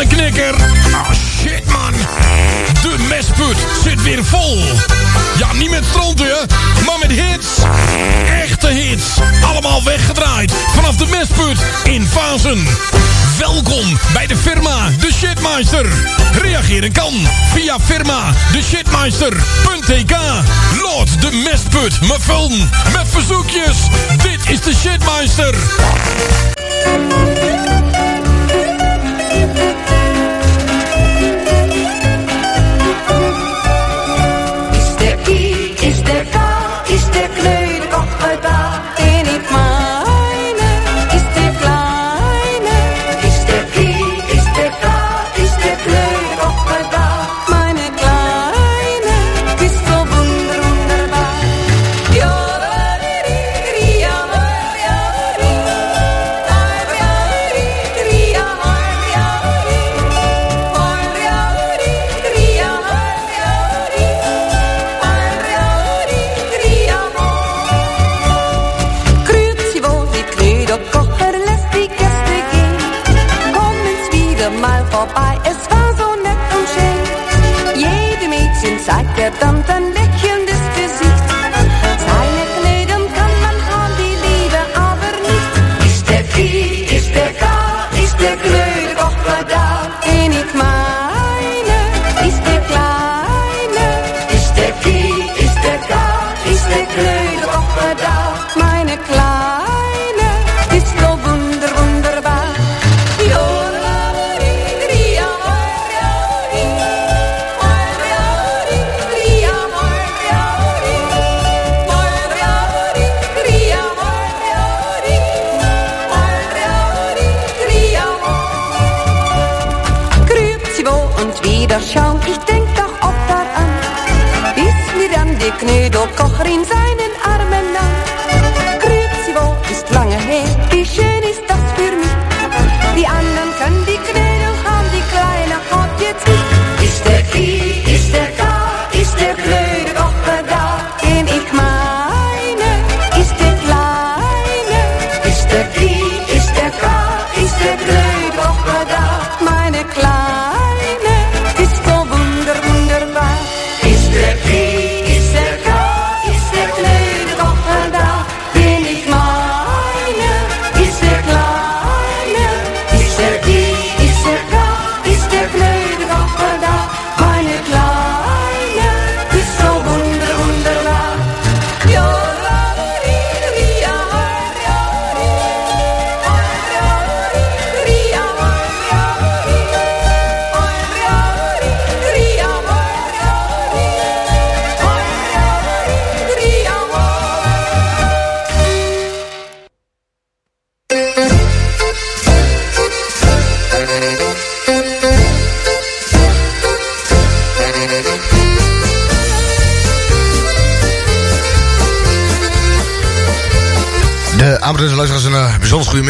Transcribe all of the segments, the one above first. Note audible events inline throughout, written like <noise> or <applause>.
een knikker. Oh shit man. De mesput zit weer vol. Ja, niet met stronten, maar met hits. Echte hits. Allemaal weggedraaid vanaf de mesput in Fasen. Welkom bij de firma De Shitmeister. Reageren kan via firma de shitmeister.tk. Lord de mestput, mijn phone, met verzoekjes. Dit is de Shitmeister.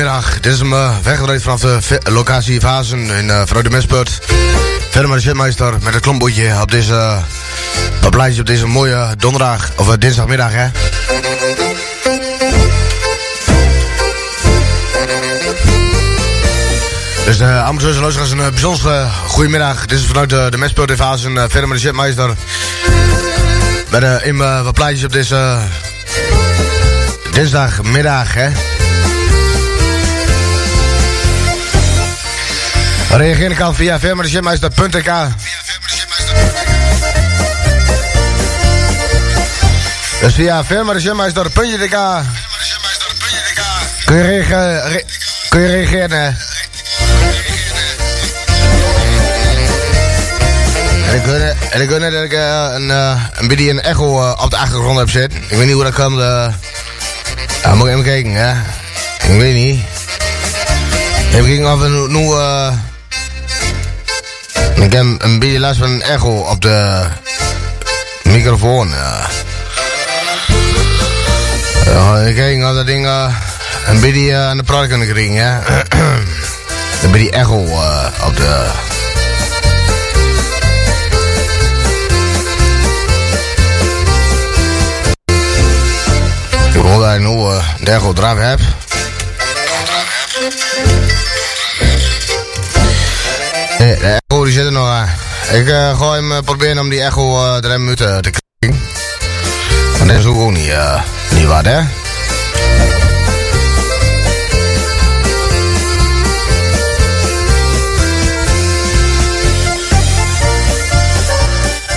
Goedemiddag. Dit is hem uh, vanaf de locatie Vazen in uh, vanuit de Mesput. Verder met de shitmeister met een klompbootje op deze... Uh, op op deze mooie donderdag, of dinsdagmiddag hè. Dus de uh, en luisteraars een bijzonder goedemiddag. Dit is vanuit de, de Mesput in Vazen. verder met de shitmeister. Met uh, in wat plaatjes op deze dinsdagmiddag hè. Reageren kan via firmadeshipmeister.nk Dus via firmadeshipmeister.nk Kun je reageren, kun je reageren En ik weet, en ik net dat ik uh, een, uh, een beetje een echo uh, op de achtergrond heb zitten. Ik weet niet hoe dat komt. Uh, ja, moet ik even kijken, hè. Ik weet niet. Even kijken of we nu uh, ik heb een beetje last van een echo op de microfoon. Ik kijk of dat ding een beetje uh, aan de praat kunnen krijgen. Ja. <clears throat> een beetje echo uh, op de... Ik hoor dat ik nu uh, de echo eraf heb. Eh. Ik eh, ga hem eh, proberen om die echo uh, drie minuten te krijgen. Maar dat is ook niet, uh, niet wat, hè?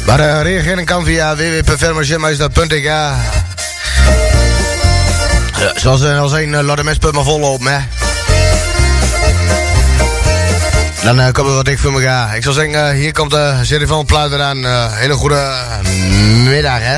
Maar uh, reageren kan via www.performancemaster.ik. Ja, zoals, als al zijn laat de me maar op hè. Dan uh, komen we wat ik voor me ga. Ik zou zeggen, eh, hier komt eh, de serie van Pluiter aan. Uh, hele goede middag, hè.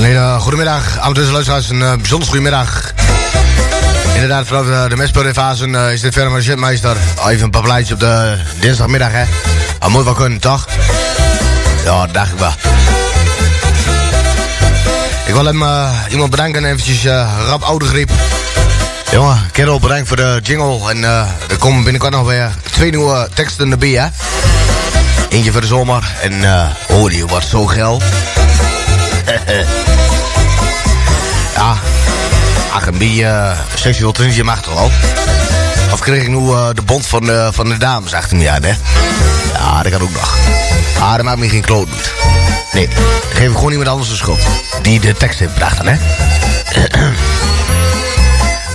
Uh, goedemiddag, amateurs en luisteraars. Een uh, bijzonder goedemiddag. Inderdaad, vanaf uh, de Mesperfase uh, is dit verder maar shitmeister. Al even een paar op de dinsdagmiddag, hè. Al moet wel kunnen, toch? Ja, dat dacht ik wel. Ik wil hem iemand bedanken, eventjes rap oude griep. Jongen, kerel, bedankt voor de jingle. En er komen binnenkort nog weer twee nieuwe teksten erbij, hè. Eentje voor de zomer. En oh, die wordt zo geil. <laughs> ja, ach, een beetje uh, seksueel tintje mag toch wel. Of kreeg ik nu uh, de bond van, uh, van de dames achter me aan, hè? Ja, dat kan ook nog. Ah, dat maakt me geen kloot niet. Nee, ik geef gewoon iemand anders de schuld. Die de tekst heeft bedacht, hè? <clears throat>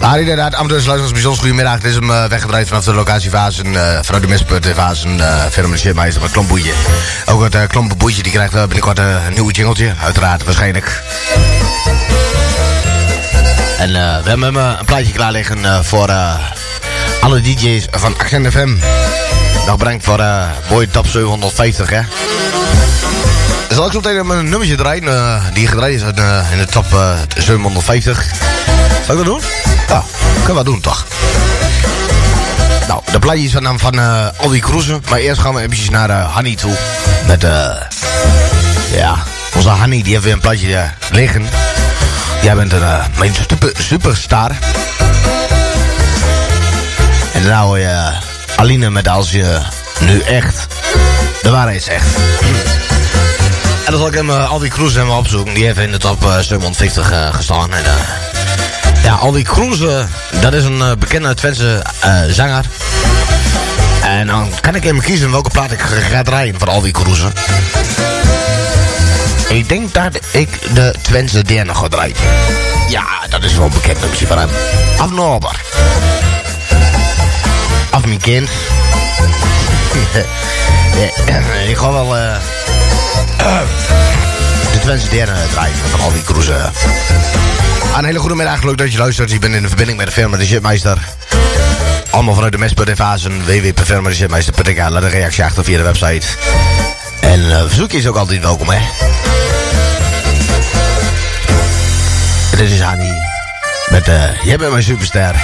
Maar inderdaad, amateurs luisteraars, bijzonder goedemiddag. Het is hem uh, weggedraaid vanaf de locatiefase, uh, vanuit de Misput-fase, uh, firma de met klomboeitje. Ook het uh, die krijgt binnenkort een nieuwe jingeltje, uiteraard, waarschijnlijk. En we hebben een plaatje klaar liggen voor alle DJ's van Accent FM. Nog bedankt voor mooie top 750, hè. Zal ik zo meteen een nummertje draaien, die gedraaid is in de top 750. Zal ik dat doen? Ja, kunnen we doen toch? Nou, de plaatjes van, van Aldi Cruisen. Maar eerst gaan we eventjes naar Hanny toe. Met, uh, ja, onze Hanny die heeft weer een plaatje liggen. Jij bent een, super, superstar. En daarna hoor je Aline met Als je nu echt de waarheid zegt. Dan zal ik hem Aldi Cruisen even opzoeken. Die heeft in de top 750 gestaan. En, ja, Aldi Kroeze, dat is een bekende Twentse zanger. En dan kan ik even kiezen welke plaat ik ga draaien van Aldi Kroeze. Ik denk dat ik de Twentse derde ga draaien. Ja, dat is wel een bekend nummer van hem. Af Norbert. Af mijn kind. <laughs> ik ga wel de derde draaien van Aldi Kroeze. Een hele goede middag, leuk dat je luistert. Ik ben in de verbinding met de firma De Shitmeister. Allemaal vanuit de Mesper in Vazen, www.firmadeshitmeister.nl. Laat een reactie achter via de website. En uh, is ook altijd welkom, hè. Dit is Hani. Met, uh, jij bent mijn superster.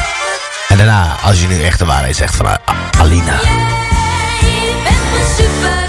En daarna, als je nu echt de waarheid zegt van uh, Alina. Jij bent mijn.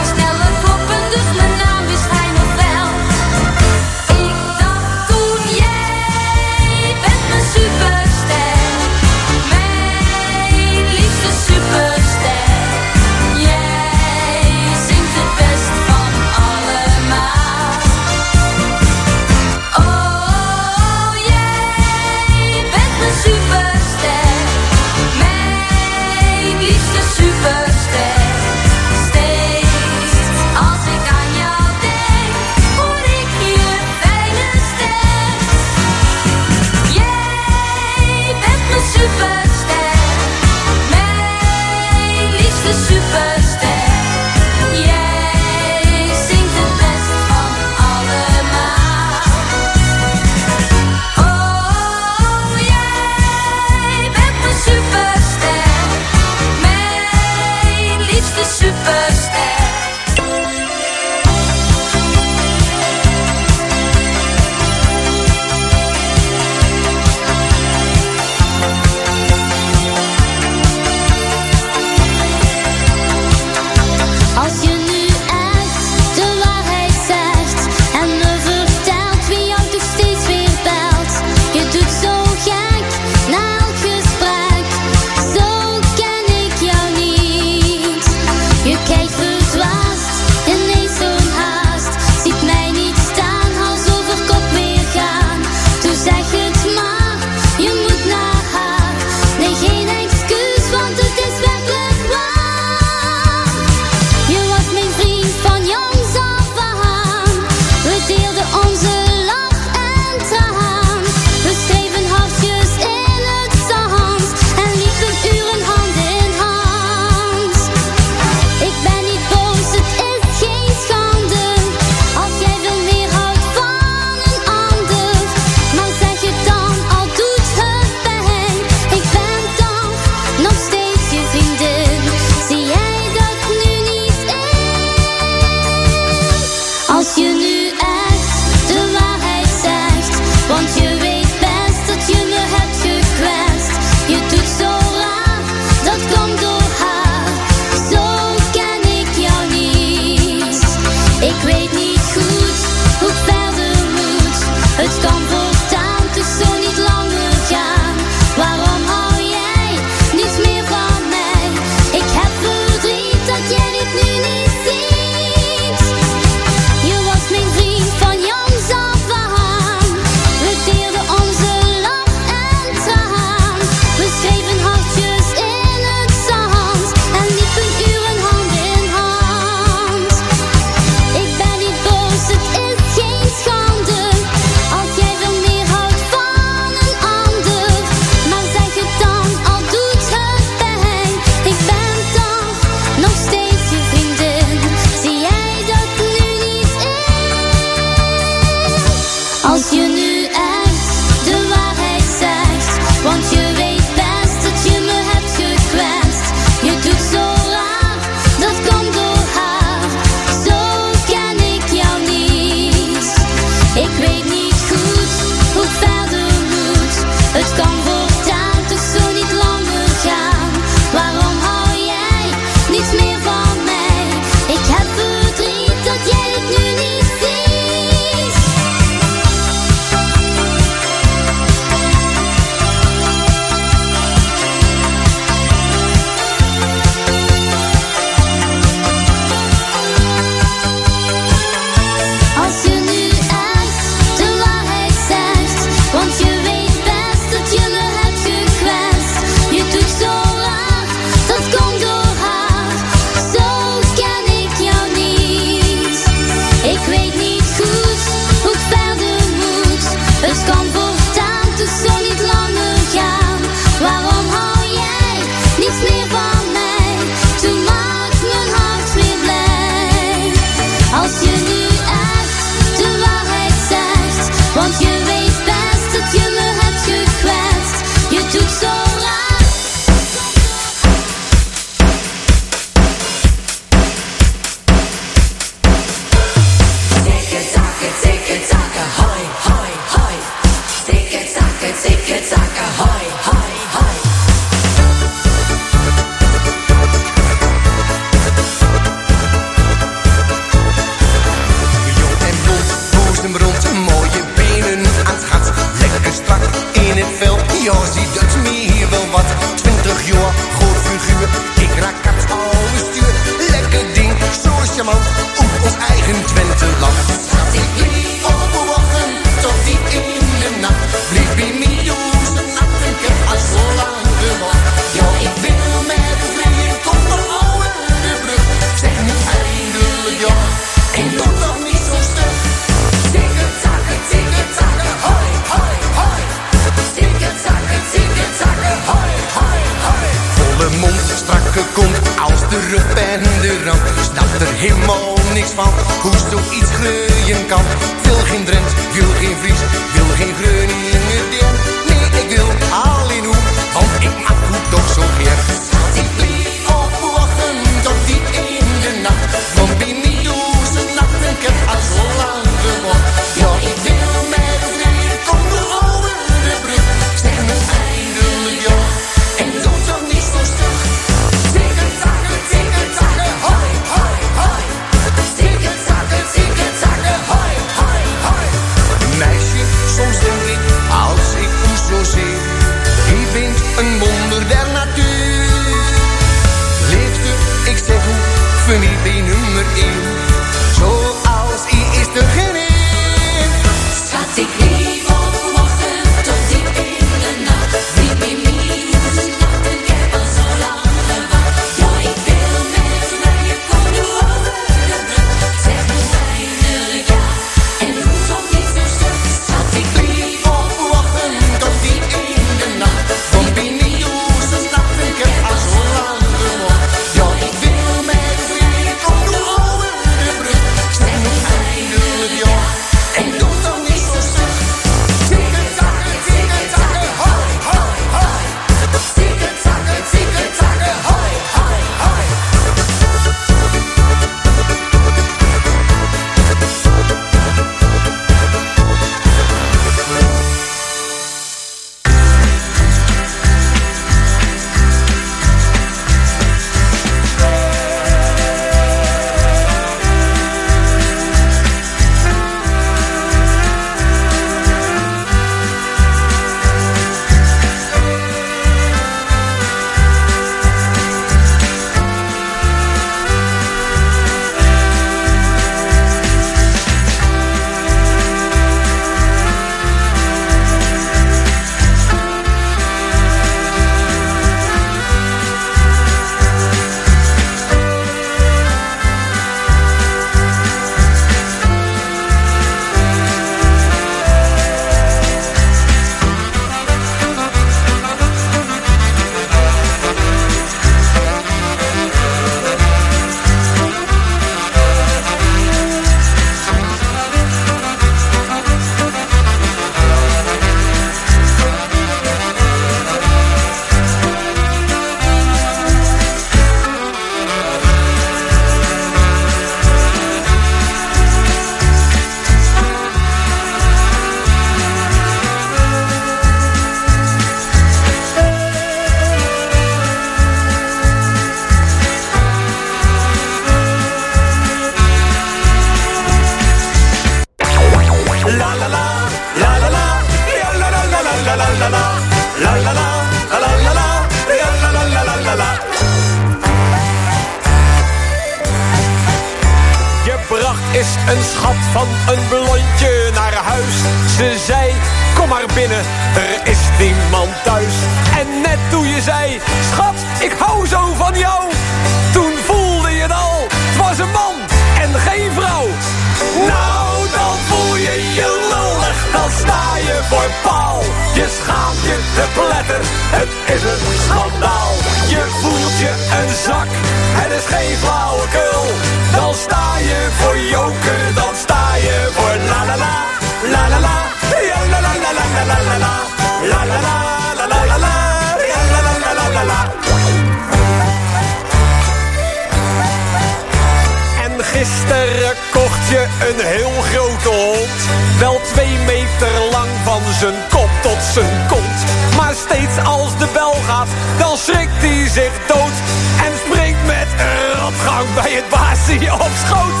Gisteren kocht je een heel grote hond. Wel twee meter lang van zijn kop tot zijn kont. Maar steeds als de bel gaat, dan schrikt hij zich dood. En springt met een rotgang bij het baasje op schoot.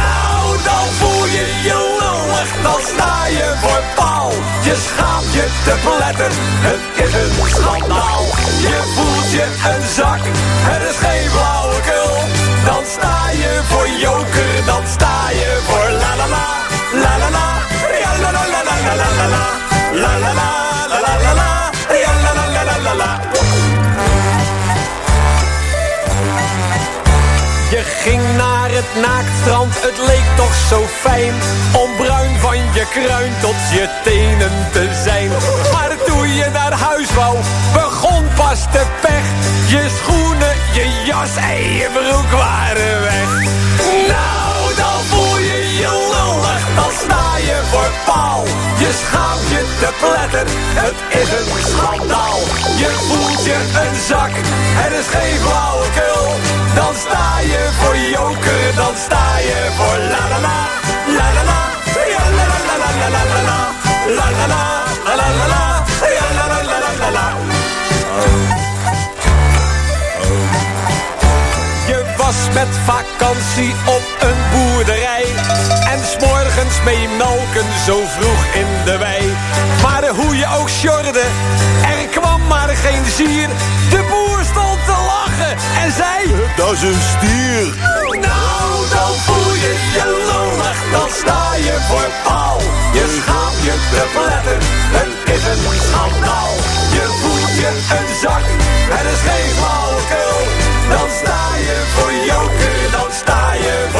Nou, dan voel je je lullig, dan sta je voor paal. Je schaamt je te pletter, het is een schandaal. Je voelt je een zak, het is geen. Dan sta je voor joker, dan sta je voor la la la, la la la, ja la la la la la la la la, la la la la la la la, la la Je ging naar het naaktstrand, het leek toch zo fijn Om bruin van je kruin tot je tenen te zijn. Maar toen je naar huis wou, begon pas de pech. Je schoenen, je jas en je broek waren weg. Nou, je voor paal Je schaamt je te pletter, het is een schandaal Je voelt je een zak, het is geen flauwekul Dan sta je voor joker, dan sta je voor la la la La la la, la la la la la la la la La la la, la was met vakantie op een boerderij. En s'morgens mee melken zo vroeg in de wei. Maar hoe je ook sjorde, er kwam maar geen zier. De boer stond te lachen en zei Dat is een stier. Nou, dan voel je je lullig, dan sta je voor paal Je schaamt je te pletter, het is een schandaal. Je voelt je een zak, het is geen flauwekul Dan sta je voor joker, dan sta je voor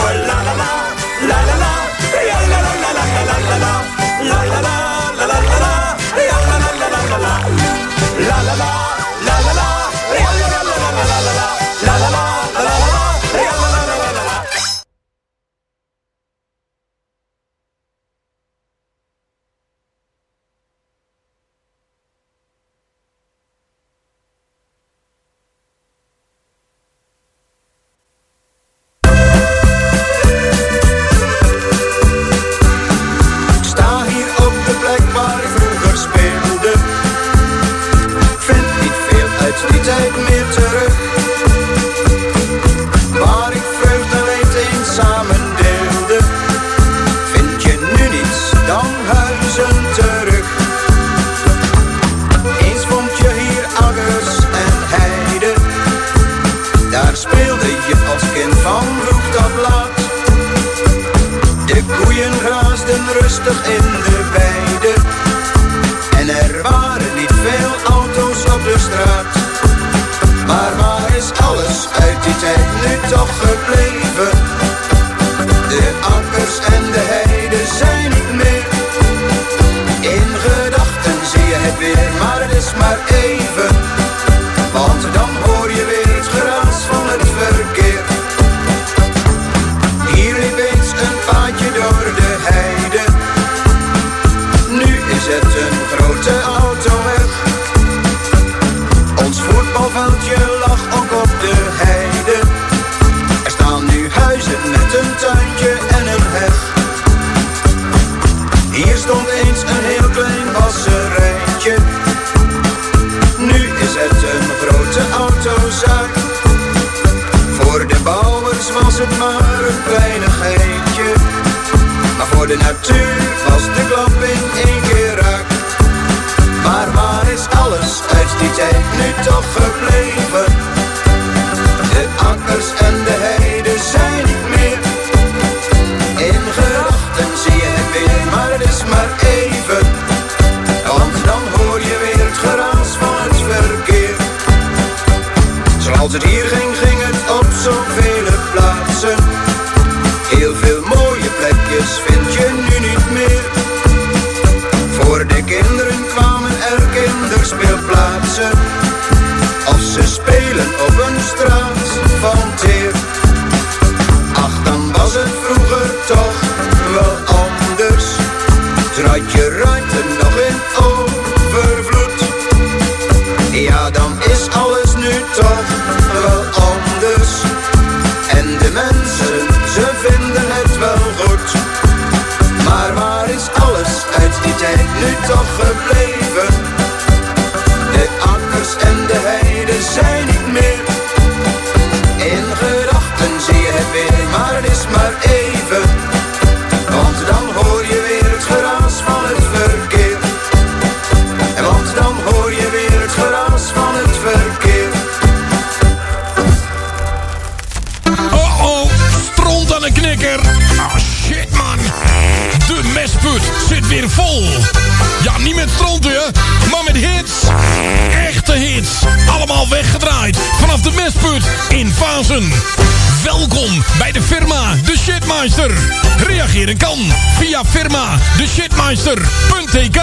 firma De Shitmeister. Reageren kan via firma De Shitmeister.tk.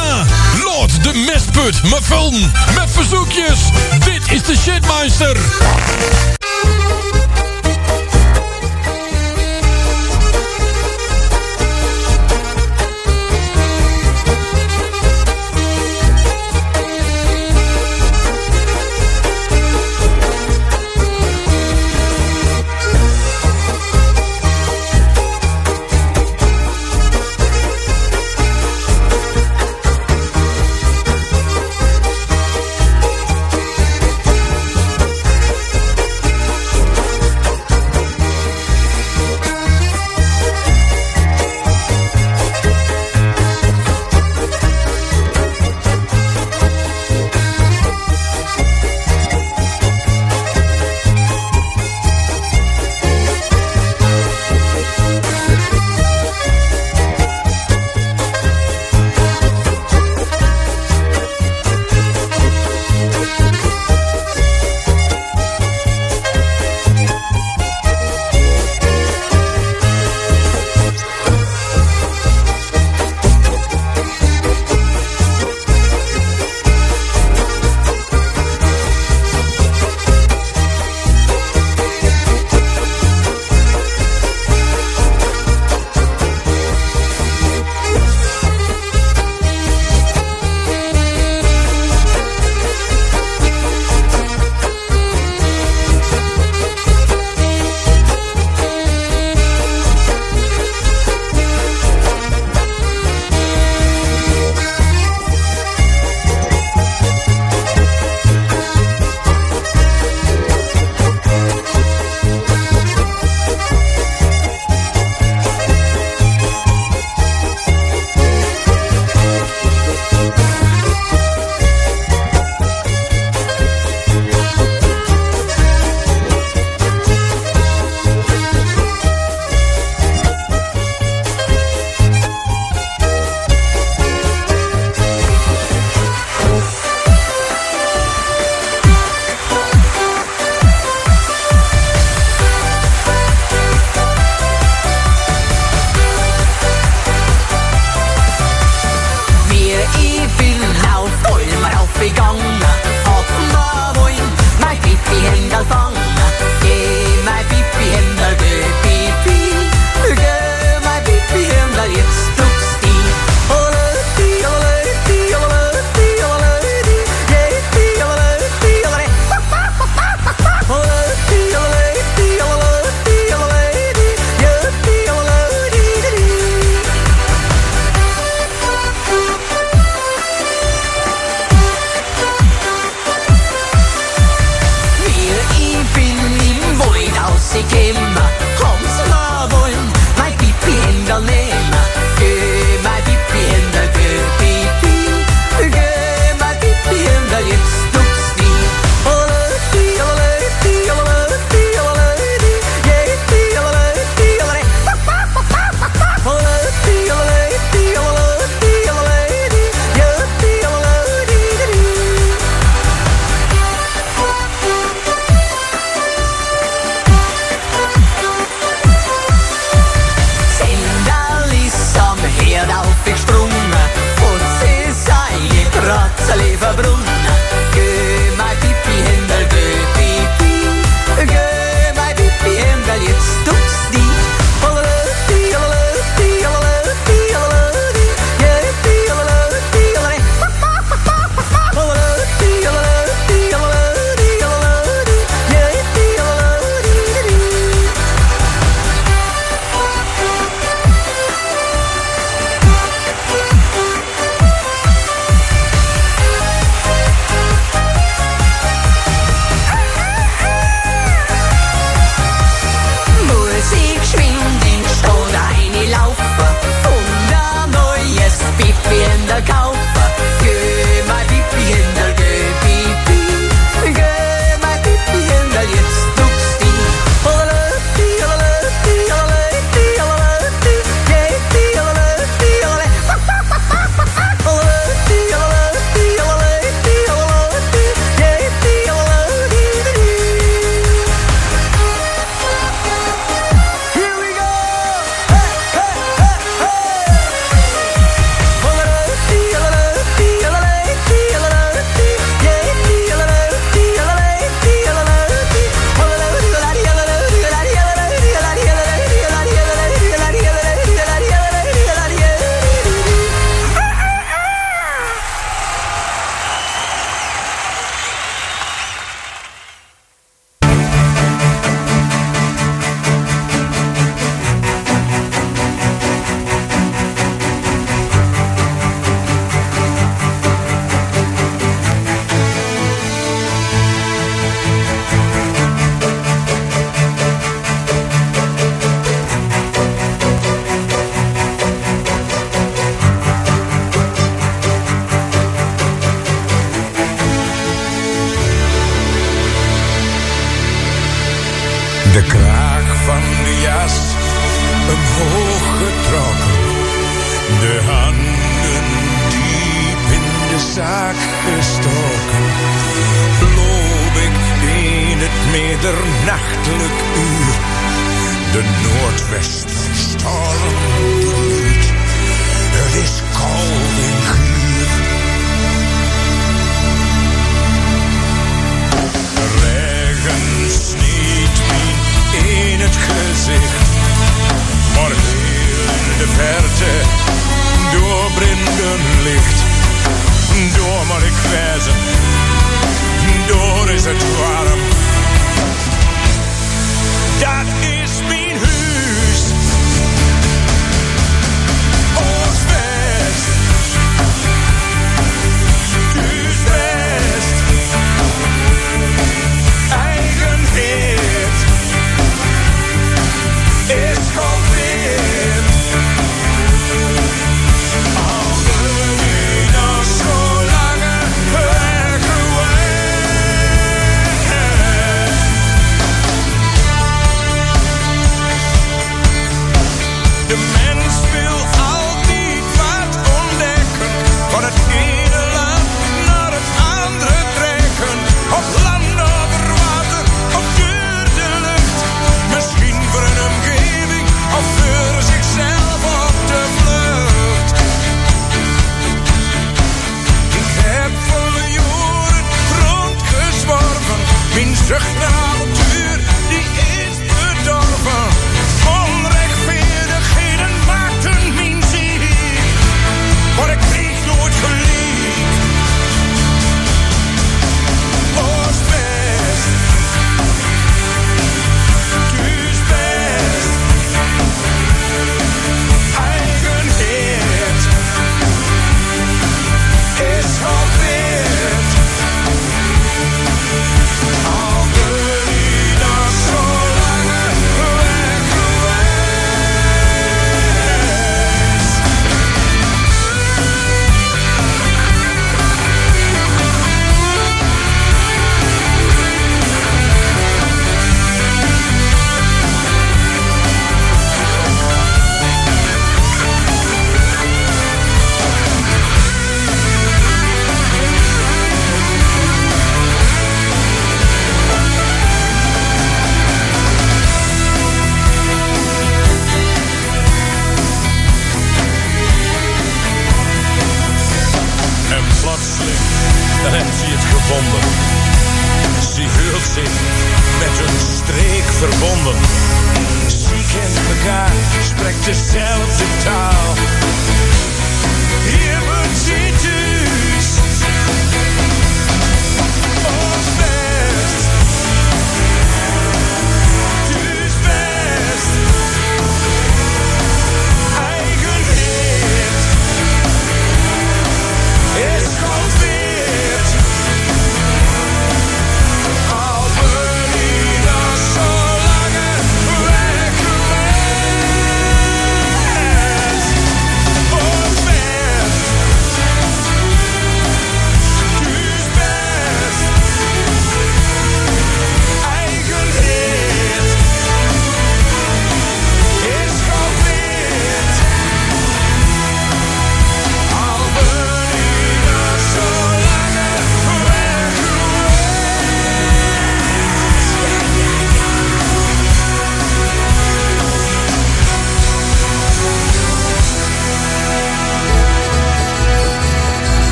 Lord de mestput me film met verzoekjes. Dit is De Shitmeister.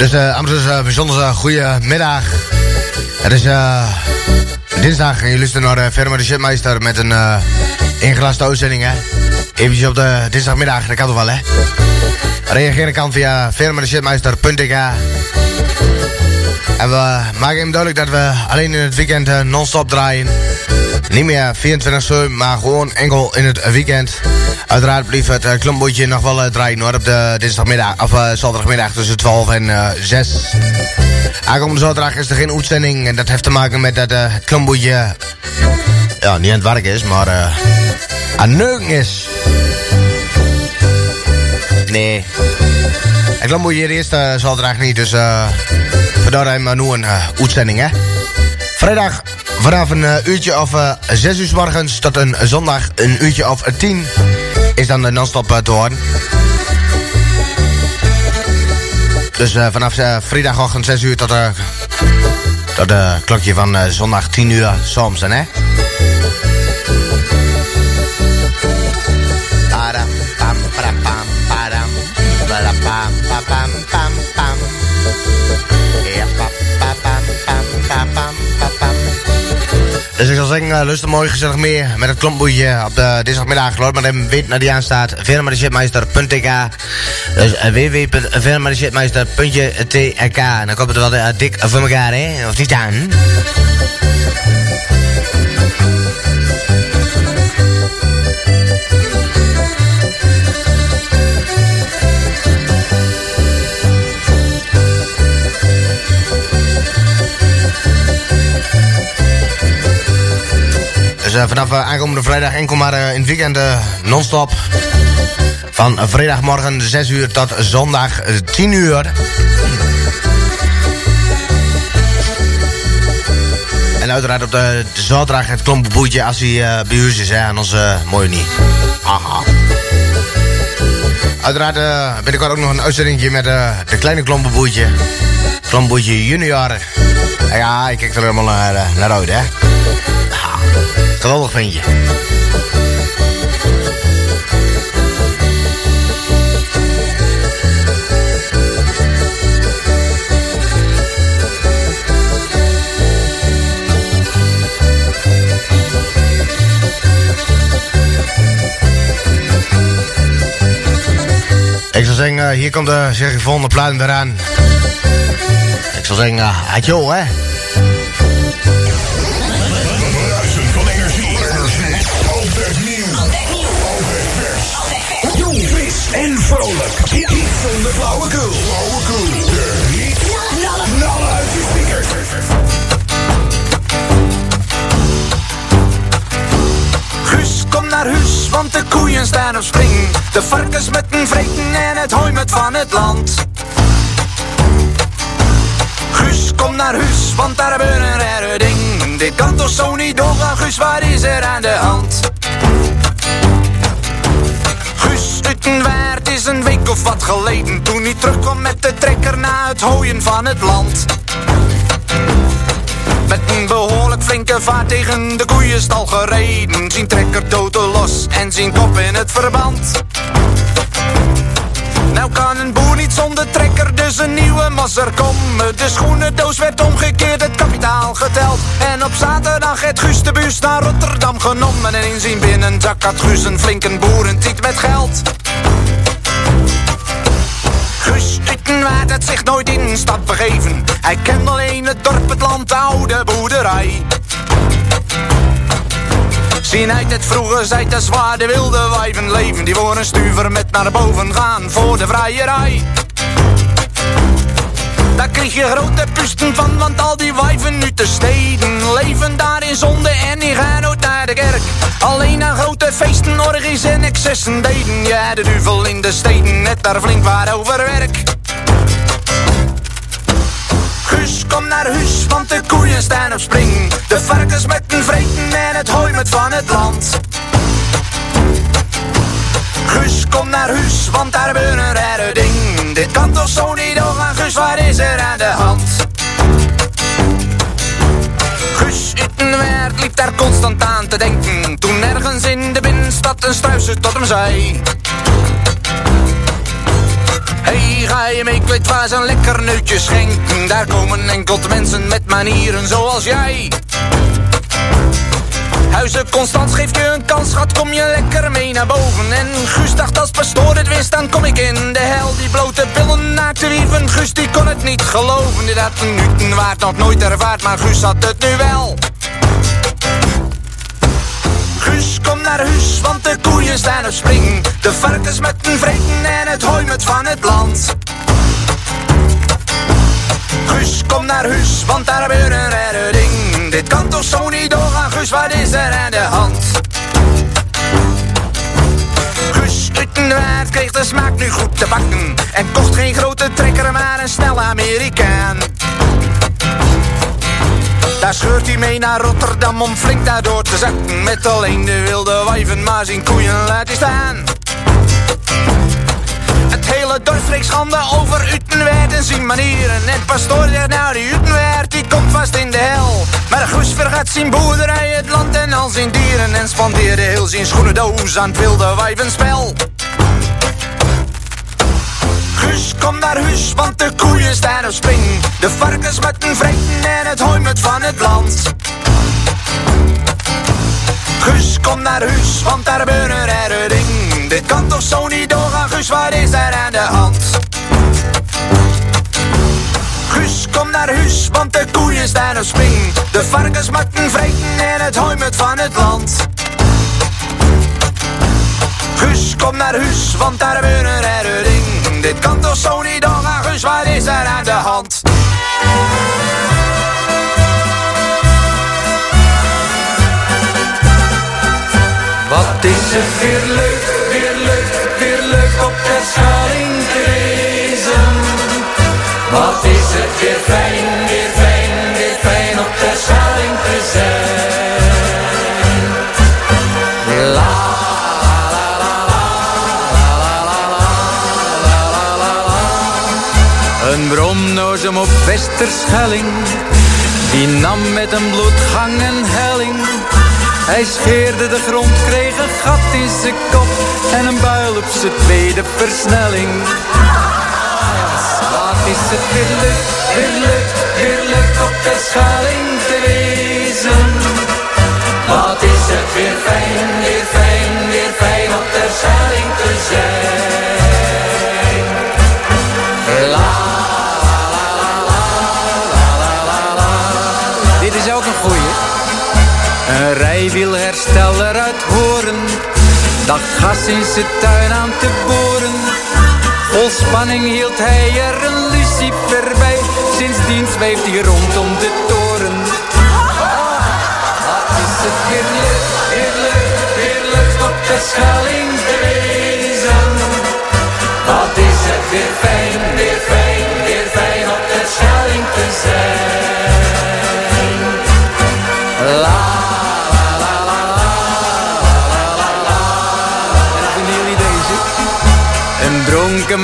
Dus eh dames en heren, bijzonder uh, goede middag. Het is eh dinsdag en jullie luisteren naar uh, Firma de Shitmeister met een eh ingelaste uitzending, hè. Op de dinsdagmiddag, dat kan toch wel, hè. Reageren kan via firmadeshitmeister.ik En we maken hem duidelijk dat we alleen in het weekend eh, non-stop draaien. Niet meer 24 uur, maar gewoon enkel in het weekend. Uiteraard blijft het uh, nog wel uh, draaien hoor, op de dinsdagmiddag, of uh, zaterdagmiddag tussen 12 en uh, 6. Aankomende zaterdag is er geen uitzending en dat heeft te maken met dat het ja, niet aan het werk is, maar aan neuken is. Nee. Ik geloof moet je eerst uh, zal het eigenlijk niet, dus vandaar hem uh, nu een uitzending, hè. Vrijdag vanaf een uurtje of uh, 6 uur 's morgens tot een zondag een uurtje of 10 is dan de non-stop uh, te horen. Dus uh, vanaf uh, vrijdagochtend 6 uur tot, tot de klokje van zondag 10 uur soms, hè? Dus ik zal zeggen, uh, lust mooi gezellig meer met het klompboetje op de dinsdagmiddag. Loop maar even weet naar die aanstaat. Firmadeschipmeister.tk Dus uh, www.firmadeschipmeister.tk En dan komt het wel uh, dik voor elkaar, hè? Of niet aan? Dus uh, vanaf uh, aankomende vrijdag enkel maar uh, in het weekend non-stop. Van vrijdagmorgen 6 uur tot zondag 10 uur. En uiteraard op de, de zaterdag het klompenboetje als hij bij u is, hè, anders mooi niet. Aha. Uiteraard binnenkort ook nog een uitzending met de kleine klompenboetje. Klompenboetje junior. Ja, ik kijk er helemaal naar, naar uit, hè. Geweldig je. Ik zou zeggen, hier komt de zeg ik, volgende plaat eraan. Ik zou zeggen, adjo, hè. Hit van de hit. Knallen uit je speakers. Guus, kom naar huis, want de koeien staan op spring. De varkens met een vreten en het hooi met van het land. Guus, kom naar huis, want daar gebeurt een rare ding. Dit kan toch zo niet doorgaan, Guus, wat is er aan de hand? Utenwaard is een week of wat geleden Toen hij terugkwam met de trekker na het hooien van het land Met een behoorlijk flinke vaart tegen de koeienstal gereden Zien trekker toten los en zien kop in het verband nou kan een boer niet zonder trekker, dus een nieuwe masser komen. De schoenendoos werd omgekeerd, het kapitaal geteld. En op zaterdag het Guus de bus naar Rotterdam genomen. En in zijn binnenzak had Guus een flinke boerentiet met geld. Utenwaard had zich nooit in stad begeven. Hij kende alleen het dorp, het land, de oude boerderij. Zien uit het vroege zijt de zwaar de wilde wijven leven. Die voor een stuver met naar boven gaan voor de vrijerij Daar kreeg je grote pusten van, want al die wijven nu te steden Leven daar in zonde en die gaan nooit naar de kerk. Alleen aan grote feesten, orgies en excessen deden. Ja, de duvel in de steden, net daar flink waar over werk Guus, kom naar huis, want de koeien staan op spring. De varkens met een vreten en het hooi met van het land. Guus, kom naar huis, want daar gebeurt een rare ding. Dit kan toch zo niet doorgaan, Guus, wat is er aan de hand? Guus Utenwaard liep daar constant aan te denken. Toen ergens in de binnenstad een struiser tot hem zei... Hey, ga je mee kwijt waar ze een lekker neutje schenken? Daar komen enkel mensen met manieren zoals jij. Huizen Constant geeft je een kans, schat, kom je lekker mee naar boven. En Guus dacht als pastoor het wist, dan kom ik in de hel. Die blote billen naakte wieven, Guus die kon het niet geloven. Dit had een waard nog nooit ervaard, maar Guus had het nu wel. Guus, kom naar huis, want de koeien staan op spring. De varkens met een vreten en het hooi met van het land. Guus, kom naar huis, want daar gebeurt een rare ding. Dit kan toch zo niet doorgaan, Guus, wat is er aan de hand? Guus Utenwaard kreeg de smaak nu goed te bakken. En kocht geen grote trekker, maar een snelle Amerikaan. Daar scheurt hij mee naar Rotterdam om flink daardoor te zakken. Met alleen de wilde wijven, maar zijn koeien laat hij staan. Het hele dorp spreekt schande over Utenwaard en zijn manieren. En pastoor zegt nou die Utenwaard die komt vast in de hel. Maar Guus vergat zijn boerderij, het land en al zijn dieren. En spandeerde heel zijn schoenendoos aan het wilde wijvenspel. Guus, kom naar huis, want de koeien staan op spring. De varkens met een vreten en het hooi met van het land. Guus, kom naar huis, want daar gebeurt er een ding. Dit kan toch zo niet doorgaan, Guus, wat is er aan de hand? Guus, kom naar huis, want de koeien staan op spring. De varkens met een vreten en het hooi met van het land. Guus, kom naar huis, want daar gebeurt er een ding. Dit kan toch zo niet doorgaan, Guus, wat is er aan de hand? Wat is het weer leuk, weer leuk, weer leuk op de schaling op Westerschelling, die nam met een bloedgang een helling. Hij scheerde de grond, kreeg een gat in zijn kop en een buil op zijn tweede versnelling. Wat is het weer leuk, weer op de schaling te wezen. Wat is het weer fijn, weer fijn, weer fijn op de schaling te zijn. Een rijwielhersteller uit Horen dacht gas in zijn tuin aan te boren. Vol spanning hield hij er een lucifer bij. Sindsdien zweeft hij rondom de toren. Wat is het leuk, weer leuk op de schaling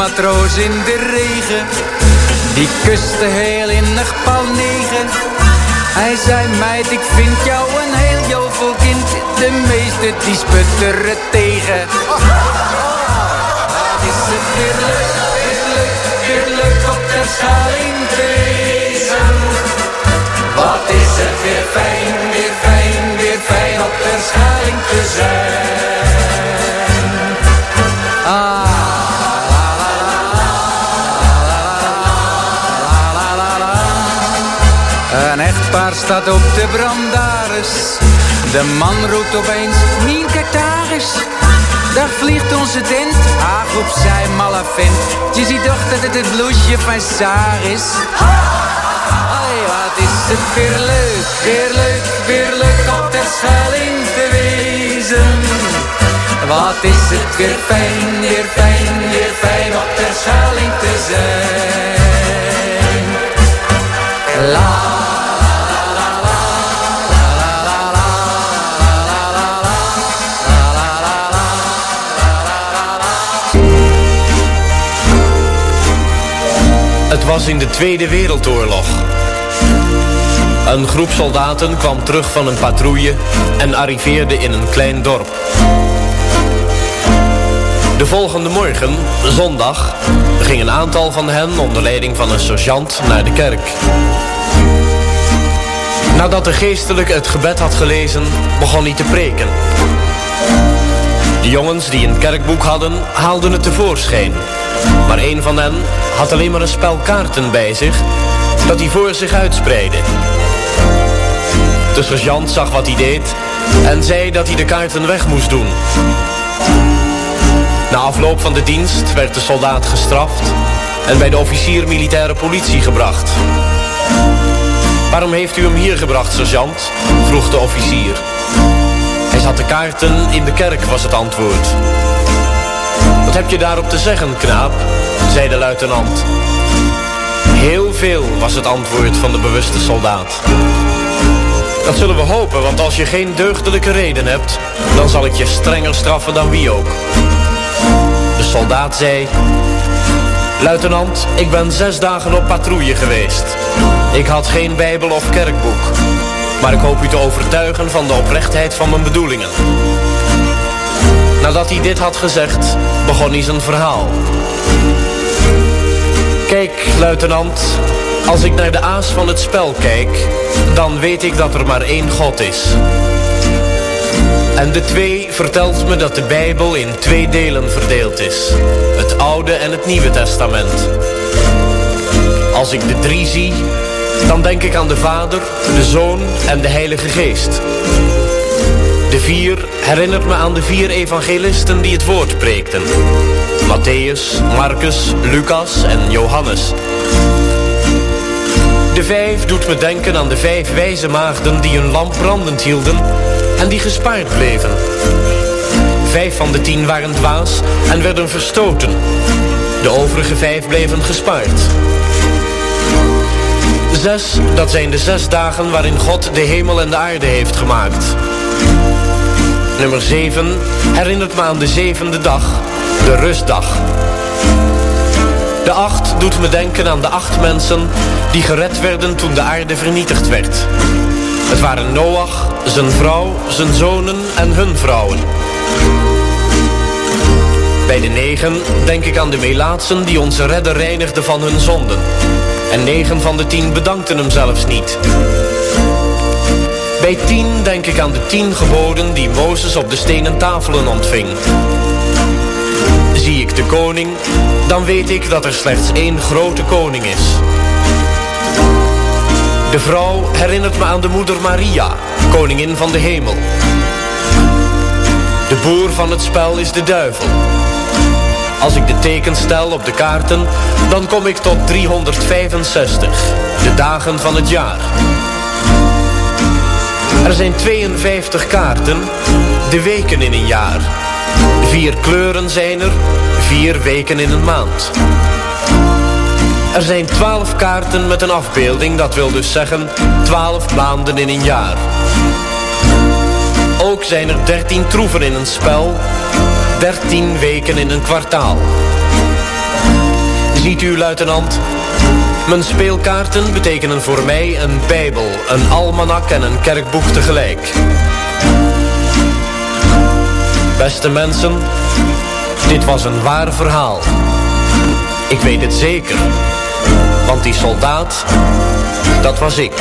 matroos in de regen. Die kuste heel innig paal negen. Hij zei, meid, ik vind jou een heel jovel kind. De meeste die sputteren tegen. Wat is het weer leuk, weer leuk, weer leuk op de schaling te wezen. Wat is het weer fijn, weer fijn, weer fijn op de schaling te zijn. Op de brandaris. De man roept opeens, Mien, daar vliegt onze tent. Ach, op zij malle. Je ziet toch dat het het bloesje van Saar is. Hoi, wat is het weer leuk, weer leuk, weer leuk op de schaling te wezen. Wat is het weer fijn, weer fijn, weer fijn op de schaling te zijn. La was in de Tweede Wereldoorlog. Een groep soldaten kwam terug van een patrouille en arriveerde in een klein dorp. De volgende morgen, zondag, ging een aantal van hen onder leiding van een sergeant naar de kerk. Nadat de geestelijke het gebed had gelezen, begon hij te preken. De jongens die een kerkboek hadden, haalden het tevoorschijn. Maar een van hen had alleen maar een spel kaarten bij zich, dat hij voor zich uitspreidde. De sergeant zag wat hij deed en zei dat hij de kaarten weg moest doen. Na afloop van de dienst werd de soldaat gestraft en bij de officier militaire politie gebracht. Waarom heeft u hem hier gebracht, sergeant? vroeg de officier. Zat de kaarten in de kerk, was het antwoord. Wat heb je daarop te zeggen, knaap? zei de luitenant. Heel veel was het antwoord van de bewuste soldaat. Dat zullen we hopen, want als je geen deugdelijke reden hebt... dan zal ik je strenger straffen dan wie ook. De soldaat zei... Luitenant, ik ben zes dagen op patrouille geweest. Ik had geen bijbel of kerkboek. Maar ik hoop u te overtuigen van de oprechtheid van mijn bedoelingen. Nadat hij dit had gezegd, begon hij zijn verhaal. Kijk, luitenant, als ik naar de aas van het spel kijk, dan weet ik dat er maar één God is. En de twee vertelt me dat de Bijbel in twee delen verdeeld is. Het Oude en het Nieuwe Testament. Als ik de drie zie, dan denk ik aan de Vader, de Zoon en de Heilige Geest. De vier herinnert me aan de vier evangelisten die het woord preekten. Matthäus, Marcus, Lucas en Johannes. De vijf doet me denken aan de vijf wijze maagden die hun lamp brandend hielden en die gespaard bleven. Vijf van de tien waren dwaas en werden verstoten. De overige vijf bleven gespaard. Zes, dat zijn de zes dagen waarin God de hemel en de aarde heeft gemaakt. Nummer 7 herinnert me aan de zevende dag, de rustdag. De acht doet me denken aan de acht mensen die gered werden toen de aarde vernietigd werd. Het waren Noach, zijn vrouw, zijn zonen en hun vrouwen. Bij de negen denk ik aan de Melaatsen die onze redder reinigden van hun zonden. En negen van de tien bedankten hem zelfs niet. Bij tien denk ik aan de tien geboden die Mozes op de stenen tafelen ontving. Zie ik de koning, dan weet ik dat er slechts één grote koning is. De vrouw herinnert me aan de moeder Maria, koningin van de hemel. De boer van het spel is de duivel. Als ik de tekens stel op de kaarten, dan kom ik tot 365, de dagen van het jaar. Er zijn 52 kaarten, de weken in een jaar. Vier kleuren zijn er, vier weken in een maand. Er zijn 12 kaarten met een afbeelding, dat wil dus zeggen 12 maanden in een jaar. Ook zijn er 13 troeven in een spel, 13 weken in een kwartaal. Ziet u, luitenant, mijn speelkaarten betekenen voor mij een bijbel, een almanak en een kerkboek tegelijk. Beste mensen, dit was een waar verhaal. Ik weet het zeker, want die soldaat, dat was ik.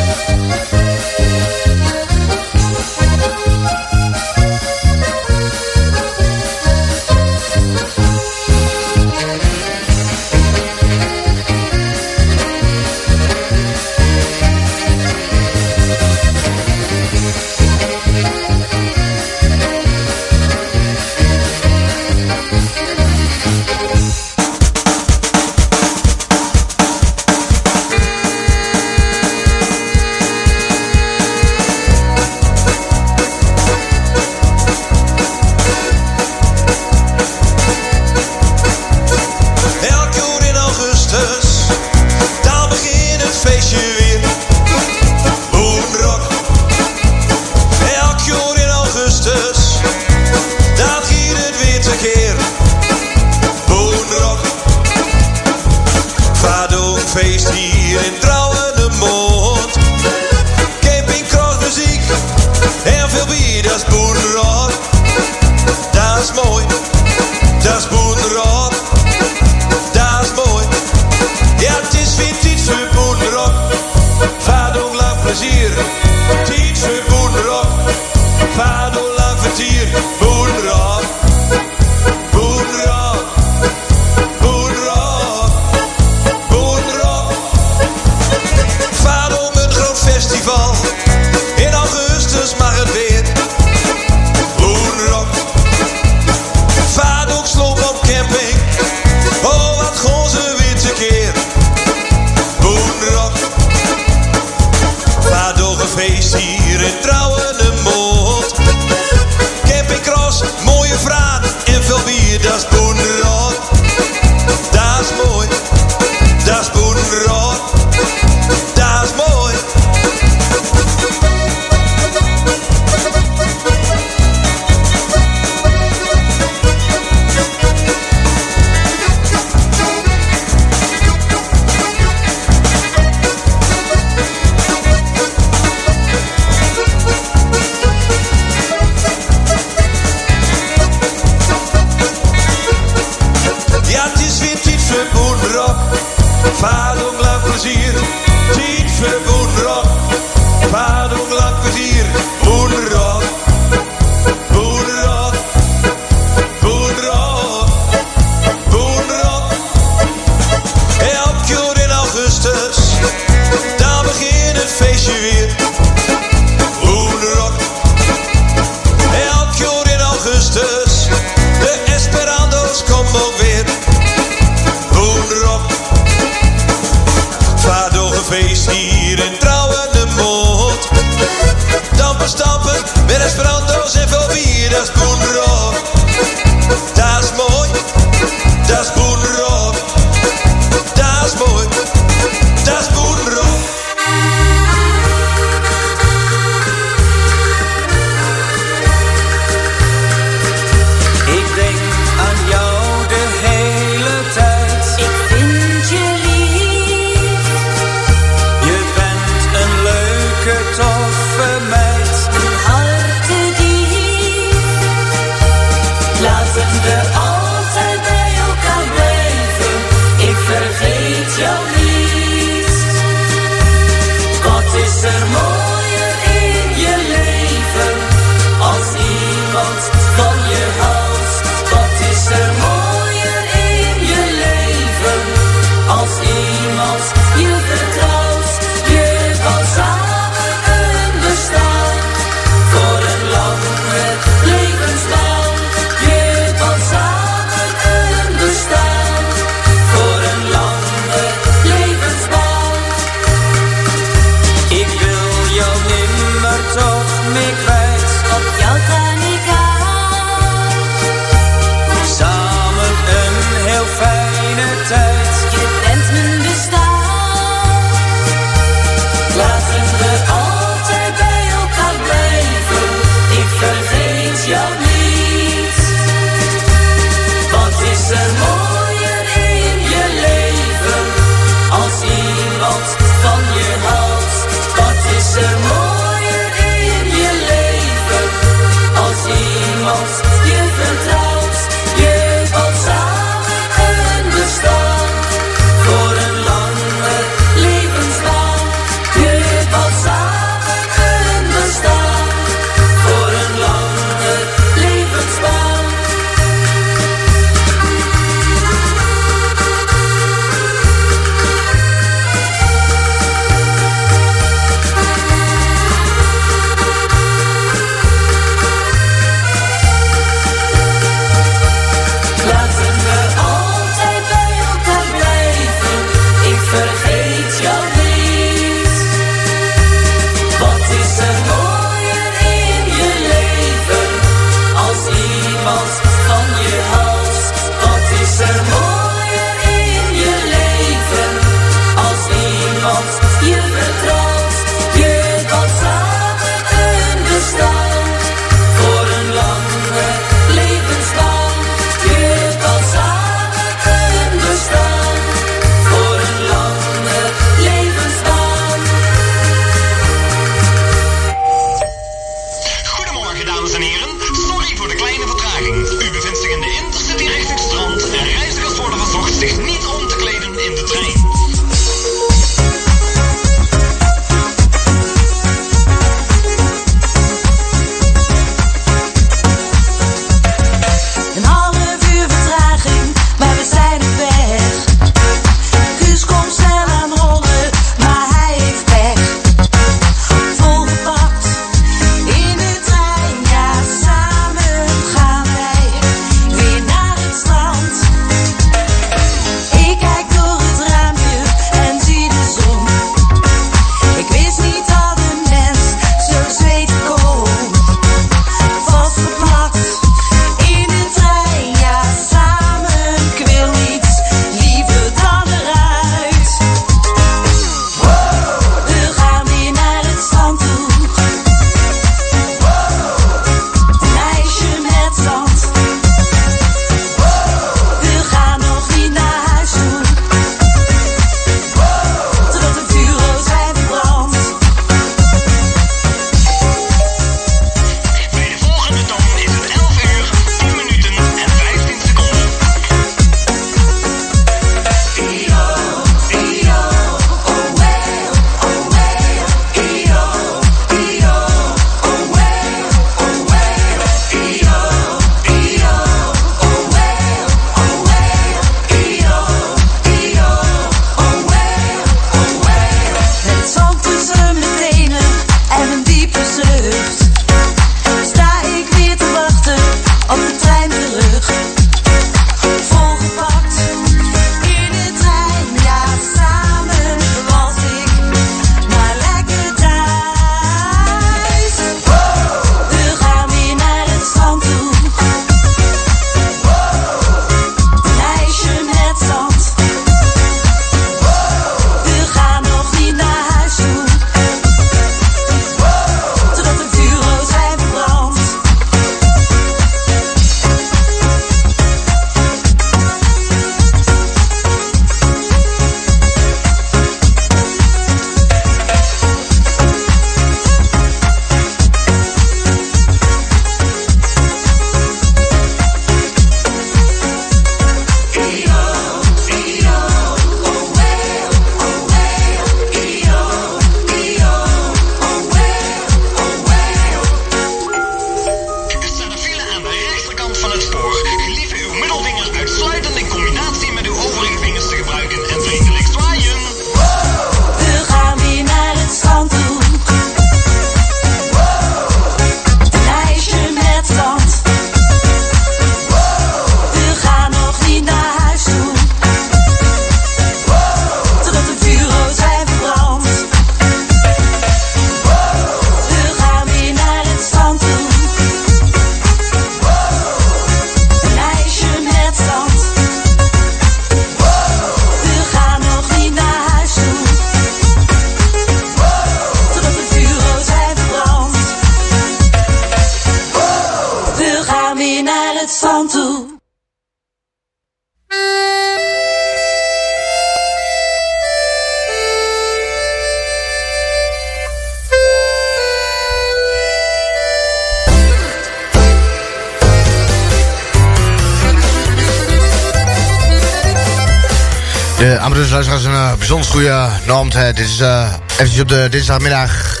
Goede naam. Het is uh, eventjes op de dinsdagmiddag.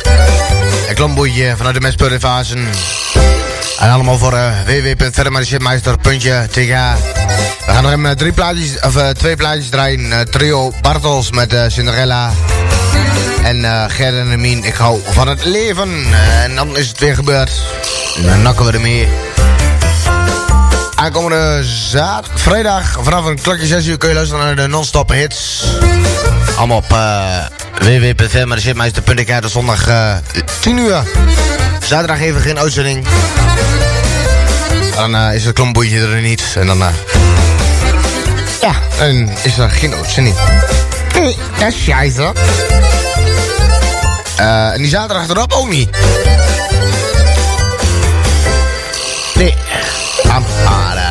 Een klamboeitje vanuit de Mespeur. En allemaal voor uh, We gaan nog even uh, drie plaatjes, of twee plaatjes draaien. Trio Bartels met Cinderella. En uh, en ik hou van het leven. En dan is het weer gebeurd. En dan nakken we ermee. Aankomende zaad, vrijdag vanaf een klokje 6 uur kun je luisteren naar de non-stop hits. Allemaal op uh, www.verdermaarschipmeister.tk. De zondag uh, 10 uur. Zaterdag even geen uitzending. Dan uh, is het klomboeitje er niet. En dan... Uh, ja, en is er geen uitzending. Nee, dat is scheisse. Uh, en die zaterdag erop ook niet. Nee. Am, adam.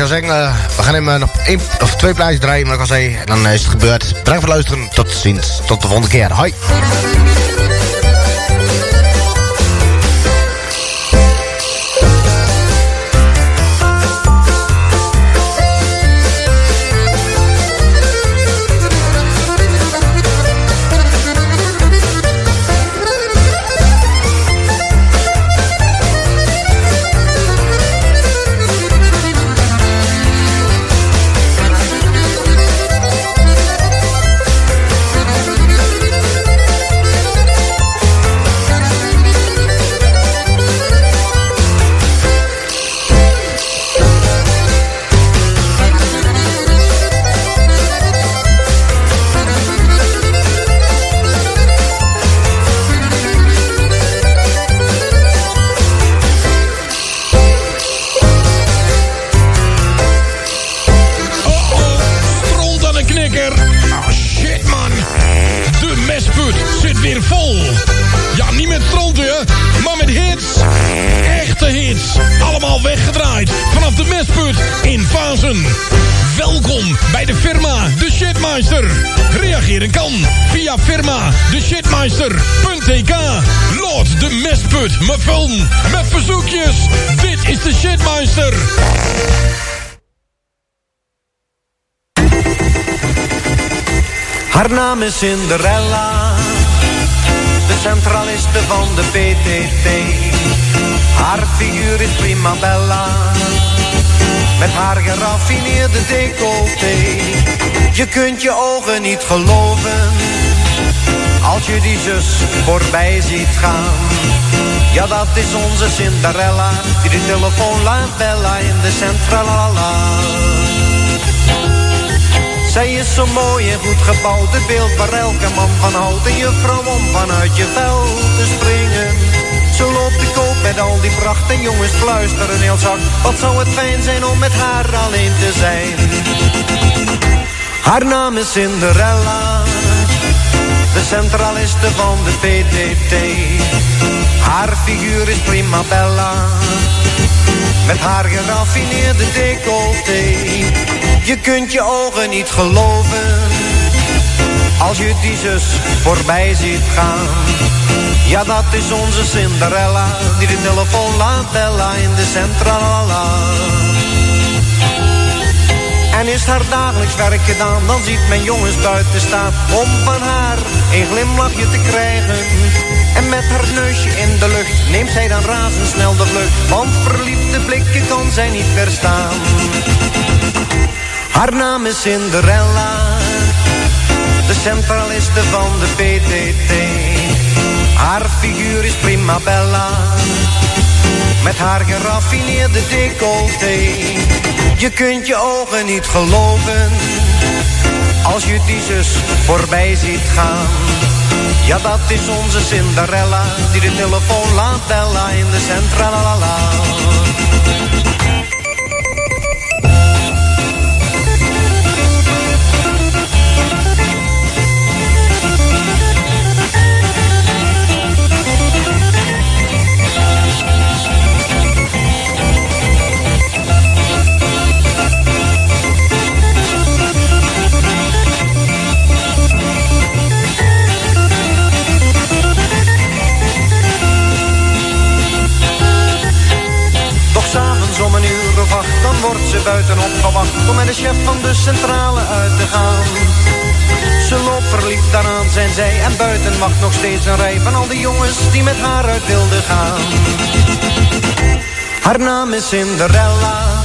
Ik zou zeggen, uh, we gaan hem uh, nog één of twee plaatjes draaien, maar ik al zei, dan is het gebeurd. Bedankt voor het luisteren. Tot ziens. Tot de volgende keer. Hoi. Cinderella, de centraliste van de PTT. Haar figuur is prima bella, met haar geraffineerde decolleté. Je kunt je ogen niet geloven, als je die zus voorbij ziet gaan. Ja, dat is onze Cinderella, die de telefoon laat bellen in de centrala. Zij is zo mooi en goed gebouwd, het beeld waar elke man van houdt. En je vrouw om vanuit je vel te springen. Zo loopt de koop met al die pracht en jongens fluisteren heel zacht. Wat zou het fijn zijn om met haar alleen te zijn. Haar naam is Cinderella, de centraliste van de PTT. Haar figuur is prima bella, met haar geraffineerde decolleté. Je kunt je ogen niet geloven, als je die zus voorbij ziet gaan. Ja, dat is onze Cinderella, die de telefoon laat bellen in de centrala. En is haar dagelijks werk gedaan, dan ziet men jongens buiten staan om van haar een glimlachje te krijgen. En met haar neusje in de lucht neemt zij dan razendsnel de vlucht, want verliefde blikken kan zij niet verstaan. Haar naam is Cinderella, de centraliste van de PTT. Haar figuur is prima bella, met haar geraffineerde decolleté. Je kunt je ogen niet geloven, als je die zus voorbij ziet gaan. Ja, dat is onze Cinderella, die de telefoon laat bellen in de centrala. buiten opgewacht om met de chef van de centrale uit te gaan. Ze loopt verliefd daaraan zijn zij en buiten wacht nog steeds een rij van al die jongens die met haar uit wilden gaan. Haar naam is Cinderella,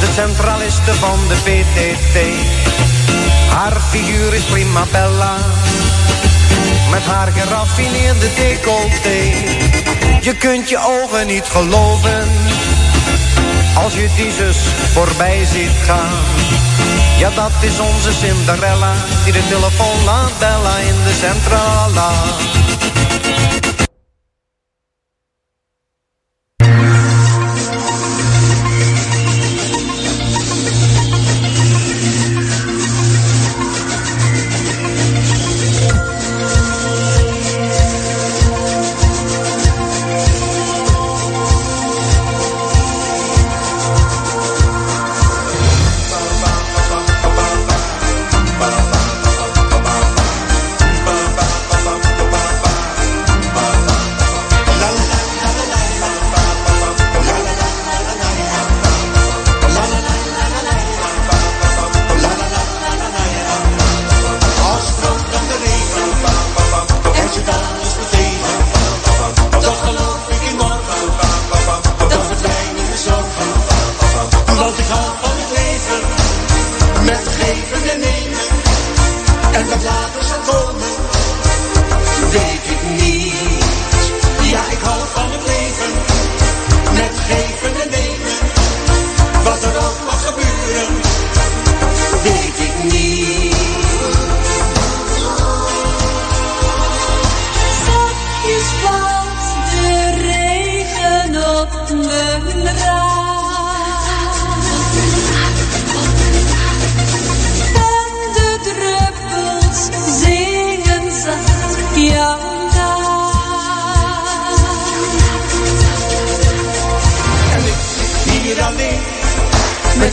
de centraliste van de PTT. Haar figuur is prima bella, met haar geraffineerde decolleté. Je kunt je ogen niet geloven, als je die voorbij ziet gaan. Ja, dat is onze Cinderella, die de telefoon laat bellen in de centrala.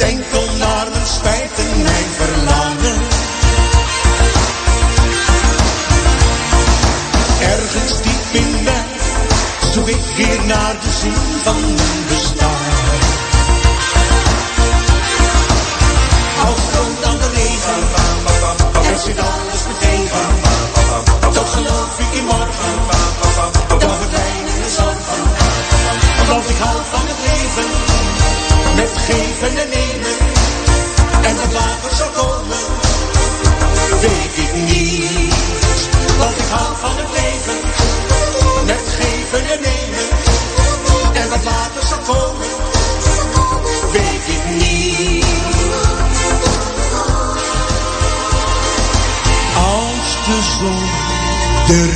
Enkel naar mijn spijt en mijn verlangen. Ergens diep in mij zoek ik weer naar de zin van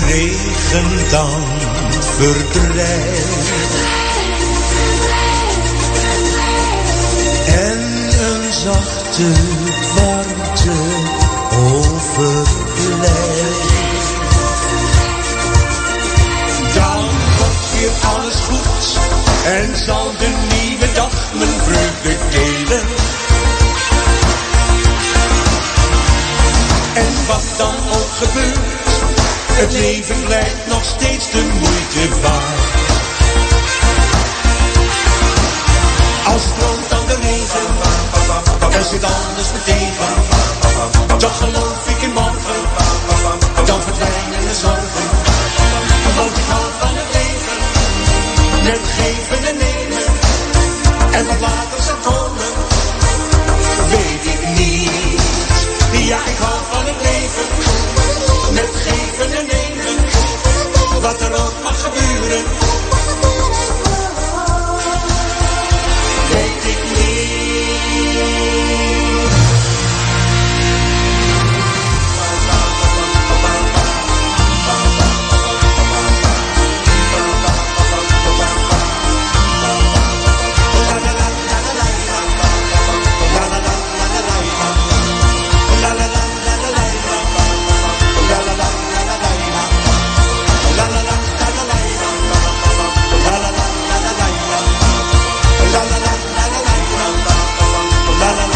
regen dan verdrijft. En een zachte warmte overblijft. Dan wordt weer alles goed en zal de nieuwe dag mijn vreugde het leven blijft nog steeds de moeite waard. Als stroomt dan de regen, er zit meteen